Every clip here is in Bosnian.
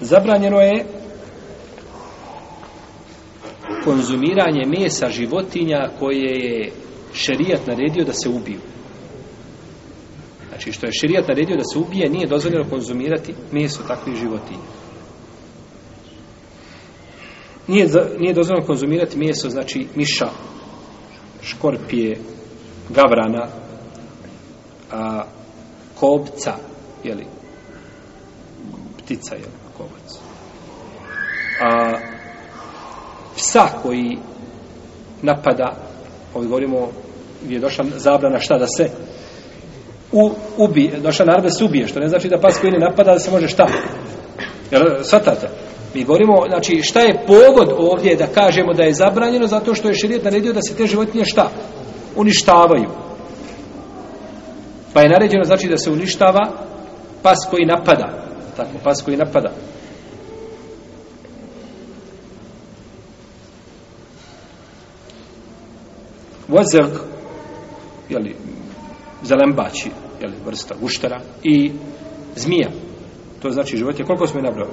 zabranjeno je konzumiranje mesa životinja koje je šerijat naredio da se ubiju. Znači što je šerijat naredio da se ubije, nije dozvoljeno konzumirati meso takvih životinja. Nije, nije dozvoljeno konzumirati meso, znači miša, škorpije, gavrana, a, kobca, jeli, ptica, jel, kovac. A psa koji napada, ovdje govorimo, je došla zabrana šta da se u, ubi, došla narod da se ubije, što ne znači da pas koji ne napada da se može šta. Jel, svatate? Mi govorimo, znači, šta je pogod ovdje da kažemo da je zabranjeno zato što je širijet naredio da se te životinje šta? Uništavaju. Pa je naređeno, znači, da se uništava pas koji napada tako, pas koji napada. Vozrg, jeli, zelembači, jeli, vrsta guštara, i zmija. To znači životinje. Koliko smo je nabrali?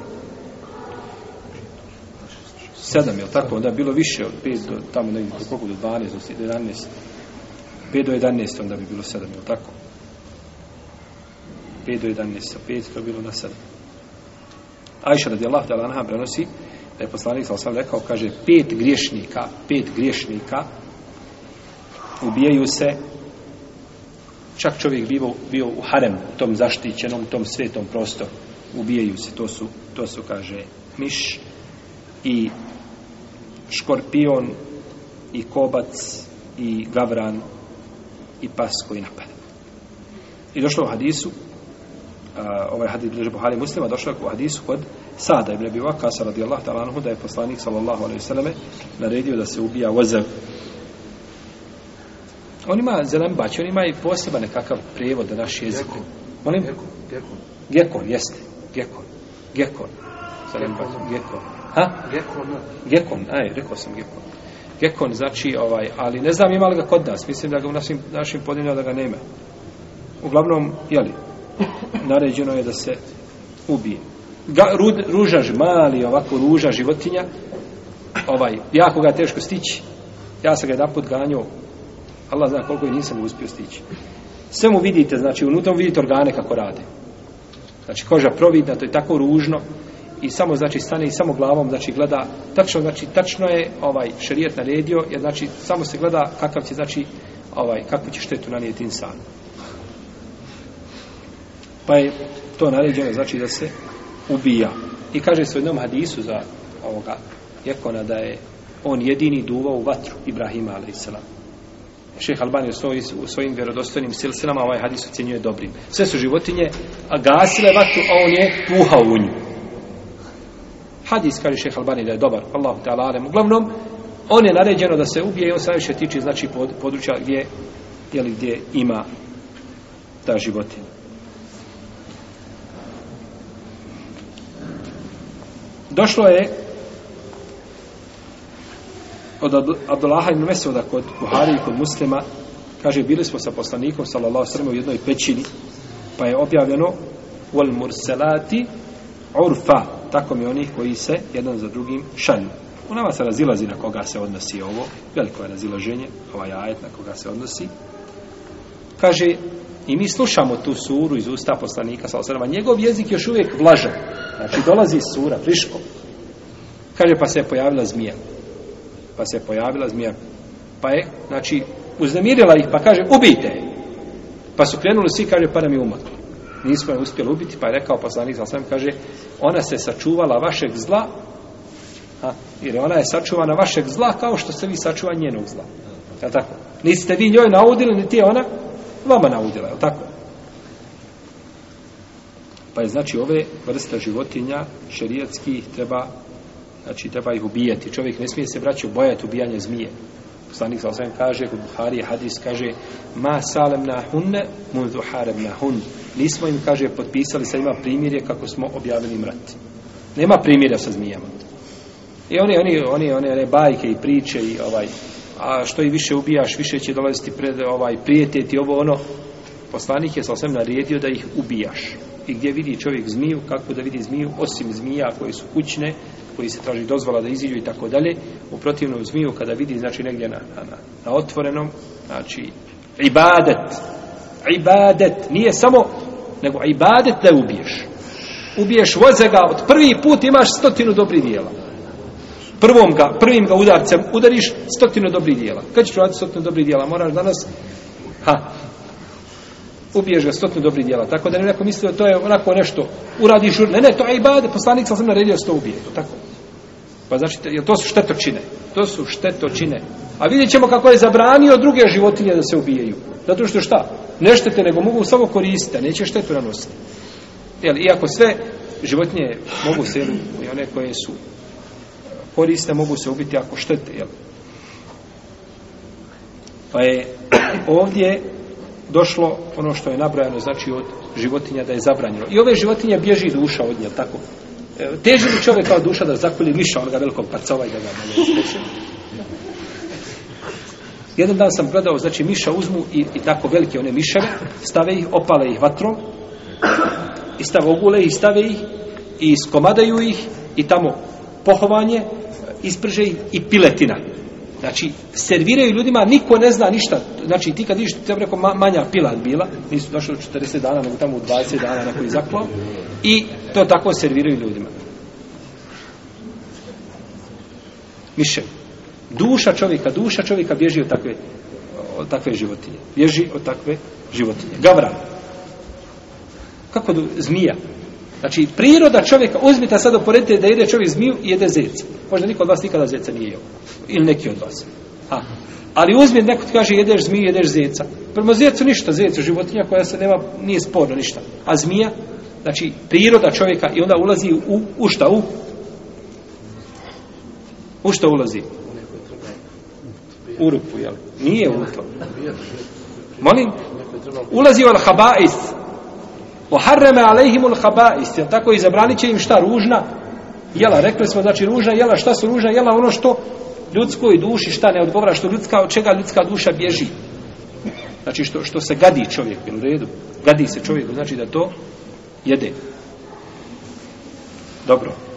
Sedam, jel tako? Onda je bilo više od pet do, tamo ne vidim, koliko do dvanest, do jedanest. Pet do jedanest onda bi bilo sedam, jel tako? Pet do jedanest, a pet to je bilo na sedam. Ajša radijallahu ta'ala anha prenosi da je poslanik sallallahu alejhi rekao kaže pet griješnika, pet griješnika ubijaju se čak čovjek bio bio u harem, u tom zaštićenom, tom svetom prostoru ubijaju se, to su, to su, kaže, miš i škorpion i kobac i gavran i pas koji napada. I došlo u hadisu uh, ovaj hadis bliže Buhari Muslima došao je u hadisu kod Sada ibn Abi Waqqas radijallahu ta'ala anhu da je poslanik sallallahu alejhi ve selleme naredio da se ubija wazav. On ima zelen bač, on ima i poseban nekakav prijevod na naš jezik. Gekon. Molim? Gekon. Gekon, jeste. Gekon. Gekon. Zelen bač. Gekon. Ha? Gekon. Gekon, aj, rekao sam Gekon. Gekon znači ovaj, ali ne znam ima li ga kod nas, mislim da ga u našim, našim podinju da ga nema. Uglavnom, jeli, naređeno je da se ubije. Ga, rud, ružaž mali, ovako ruža životinja, ovaj, jako ga teško stići. Ja sam ga jedan put ganio, Allah zna koliko je nisam uspio stići. Sve mu vidite, znači, unutra mu vidite organe kako rade. Znači, koža providna, to je tako ružno i samo, znači, stane i samo glavom, znači, gleda, tačno, znači, tačno je ovaj šerijet naredio, jer, znači, samo se gleda kakav će, znači, ovaj, kakvu će štetu nanijeti insanu pa je to naređeno znači da se ubija i kaže se u jednom hadisu za ovoga Jekona da je on jedini duvao u vatru Ibrahima a.s. Šeh Albani u, svoj, u svojim vjerodostojnim silsilama ovaj hadis ocjenjuje dobrim. Sve su životinje a gasile vatru, a on je puhao u nju. Hadis kaže šeh Albani da je dobar. Allahu te alalem. Uglavnom, on je naređeno da se ubije i on se najviše tiče znači, pod, područja gdje, gdje, gdje ima ta životinja. Došlo je od Abdullaha ibn Mesuda kod Buhari i kod muslima, kaže, bili smo sa poslanikom, sallallahu sallam, u jednoj pećini, pa je objavljeno wal murselati urfa, tako mi onih koji se jedan za drugim šalju. U nama se razilazi na koga se odnosi ovo, veliko je razilaženje, ovaj ajet na koga se odnosi. Kaže, i mi slušamo tu suru iz usta poslanika, sallallahu sallam, njegov jezik još uvijek vlažan, Znači, dolazi sura, friško. Kaže, pa se je pojavila zmija. Pa se je pojavila zmija. Pa je, znači, uznemirila ih, pa kaže, ubijte je. Pa su krenuli svi, kaže, pa nam je umaklo. Nismo je uspjeli ubiti, pa je rekao poslanik za kaže, ona se sačuvala vašeg zla, ha, jer ona je sačuvana vašeg zla kao što se vi sačuva njenog zla. Je tako? Niste vi njoj naudili, niti je ona vama naudila, je tako? Pa je znači ove vrste životinja šerijatski treba znači treba ih ubijati. Čovjek ne smije se braću bojati ubijanja zmije. Poslanik sa osam kaže, kod Buhari hadis kaže, ma salem na hunne, mun zuharem na hun. Nismo im, kaže, potpisali sa ima primirje kako smo objavili mrat. Nema primirja sa zmijama. I oni, oni, oni, one, one bajke i priče i ovaj, a što i više ubijaš, više će dolaziti pred ovaj prijetet i ovo ono. Poslanik je sa osam naredio da ih ubijaš i gdje vidi čovjek zmiju, kako da vidi zmiju, osim zmija koje su kućne, koji se traži dozvola da iziđu i tako dalje, u protivnom zmiju kada vidi, znači, negdje na, na, na otvorenom, znači, ibadet, ibadet, nije samo, nego ibadet da ubiješ. Ubiješ voze ga, od prvi put imaš stotinu dobri dijela. Prvom ga, prvim ga udarcem udariš stotinu dobri dijela. Kad ćeš raditi stotinu dobri dijela? Moraš danas, ha, ubiješ ga stotnu dobri djela. Tako da ne neko mislio, to je onako nešto, uradi žur, ne, ne, to je ibadet, poslanik sam sam naredio sto ubije, to tako. Pa znači, jel to su štetočine? To su štetočine. A vidjet ćemo kako je zabranio druge životinje da se ubijaju. Zato što šta? Ne štete, nego mogu samo koristiti, neće štetu nanositi. Jel, iako sve životinje mogu se, jel, i one koje su koriste, mogu se ubiti ako štete, jel. Pa je ovdje došlo ono što je nabrajano, znači od životinja da je zabranjeno. I ove životinje bježi duša od nje, tako. E, teži li čovjek kao duša da zakulje miša onoga velikog parcova i da ga ne Jedan dan sam gledao, znači miša uzmu i, i tako velike one miševe, stave ih, opale ih vatrom, i stave ogule i stave ih, i skomadaju ih, i tamo pohovanje, isprže ih i piletina. Znači, serviraju ljudima, niko ne zna ništa. Znači, ti kad vidiš, ti je rekao, manja pila bila, nisu došli u 40 dana, nego tamo u 20 dana, neko je zaklao, i to tako serviraju ljudima. Miše, duša čovjeka, duša čovjeka bježi od takve, od takve životinje. Bježi od takve životinje. Gavran. Kako du, zmija, Znači, priroda čovjeka, uzmite sad oporedite da jede čovjek zmiju i jede zeca. Možda niko od vas nikada zeca nije jeo. Ili neki od vas. A. Ali uzmi, neko ti kaže, jedeš zmiju, jedeš zeca. Prvo zecu ništa, zecu životinja koja se nema, nije sporno ništa. A zmija, znači, priroda čovjeka i onda ulazi u, u šta? U? U šta ulazi? U rupu, jel? Nije u rupu. Molim? Ulazi u al-habais. Ulazi u al-habais. Oharreme alejhimul habais, jel tako i zabranit će im šta ružna jela. Rekli smo, znači ružna jela, šta su ružna jela, ono što ljudskoj duši šta ne odgovara, što ljudska, od čega ljudska duša bježi. Znači što, što se gadi čovjek, u redu, gadi se čovjek, znači da to jede. Dobro.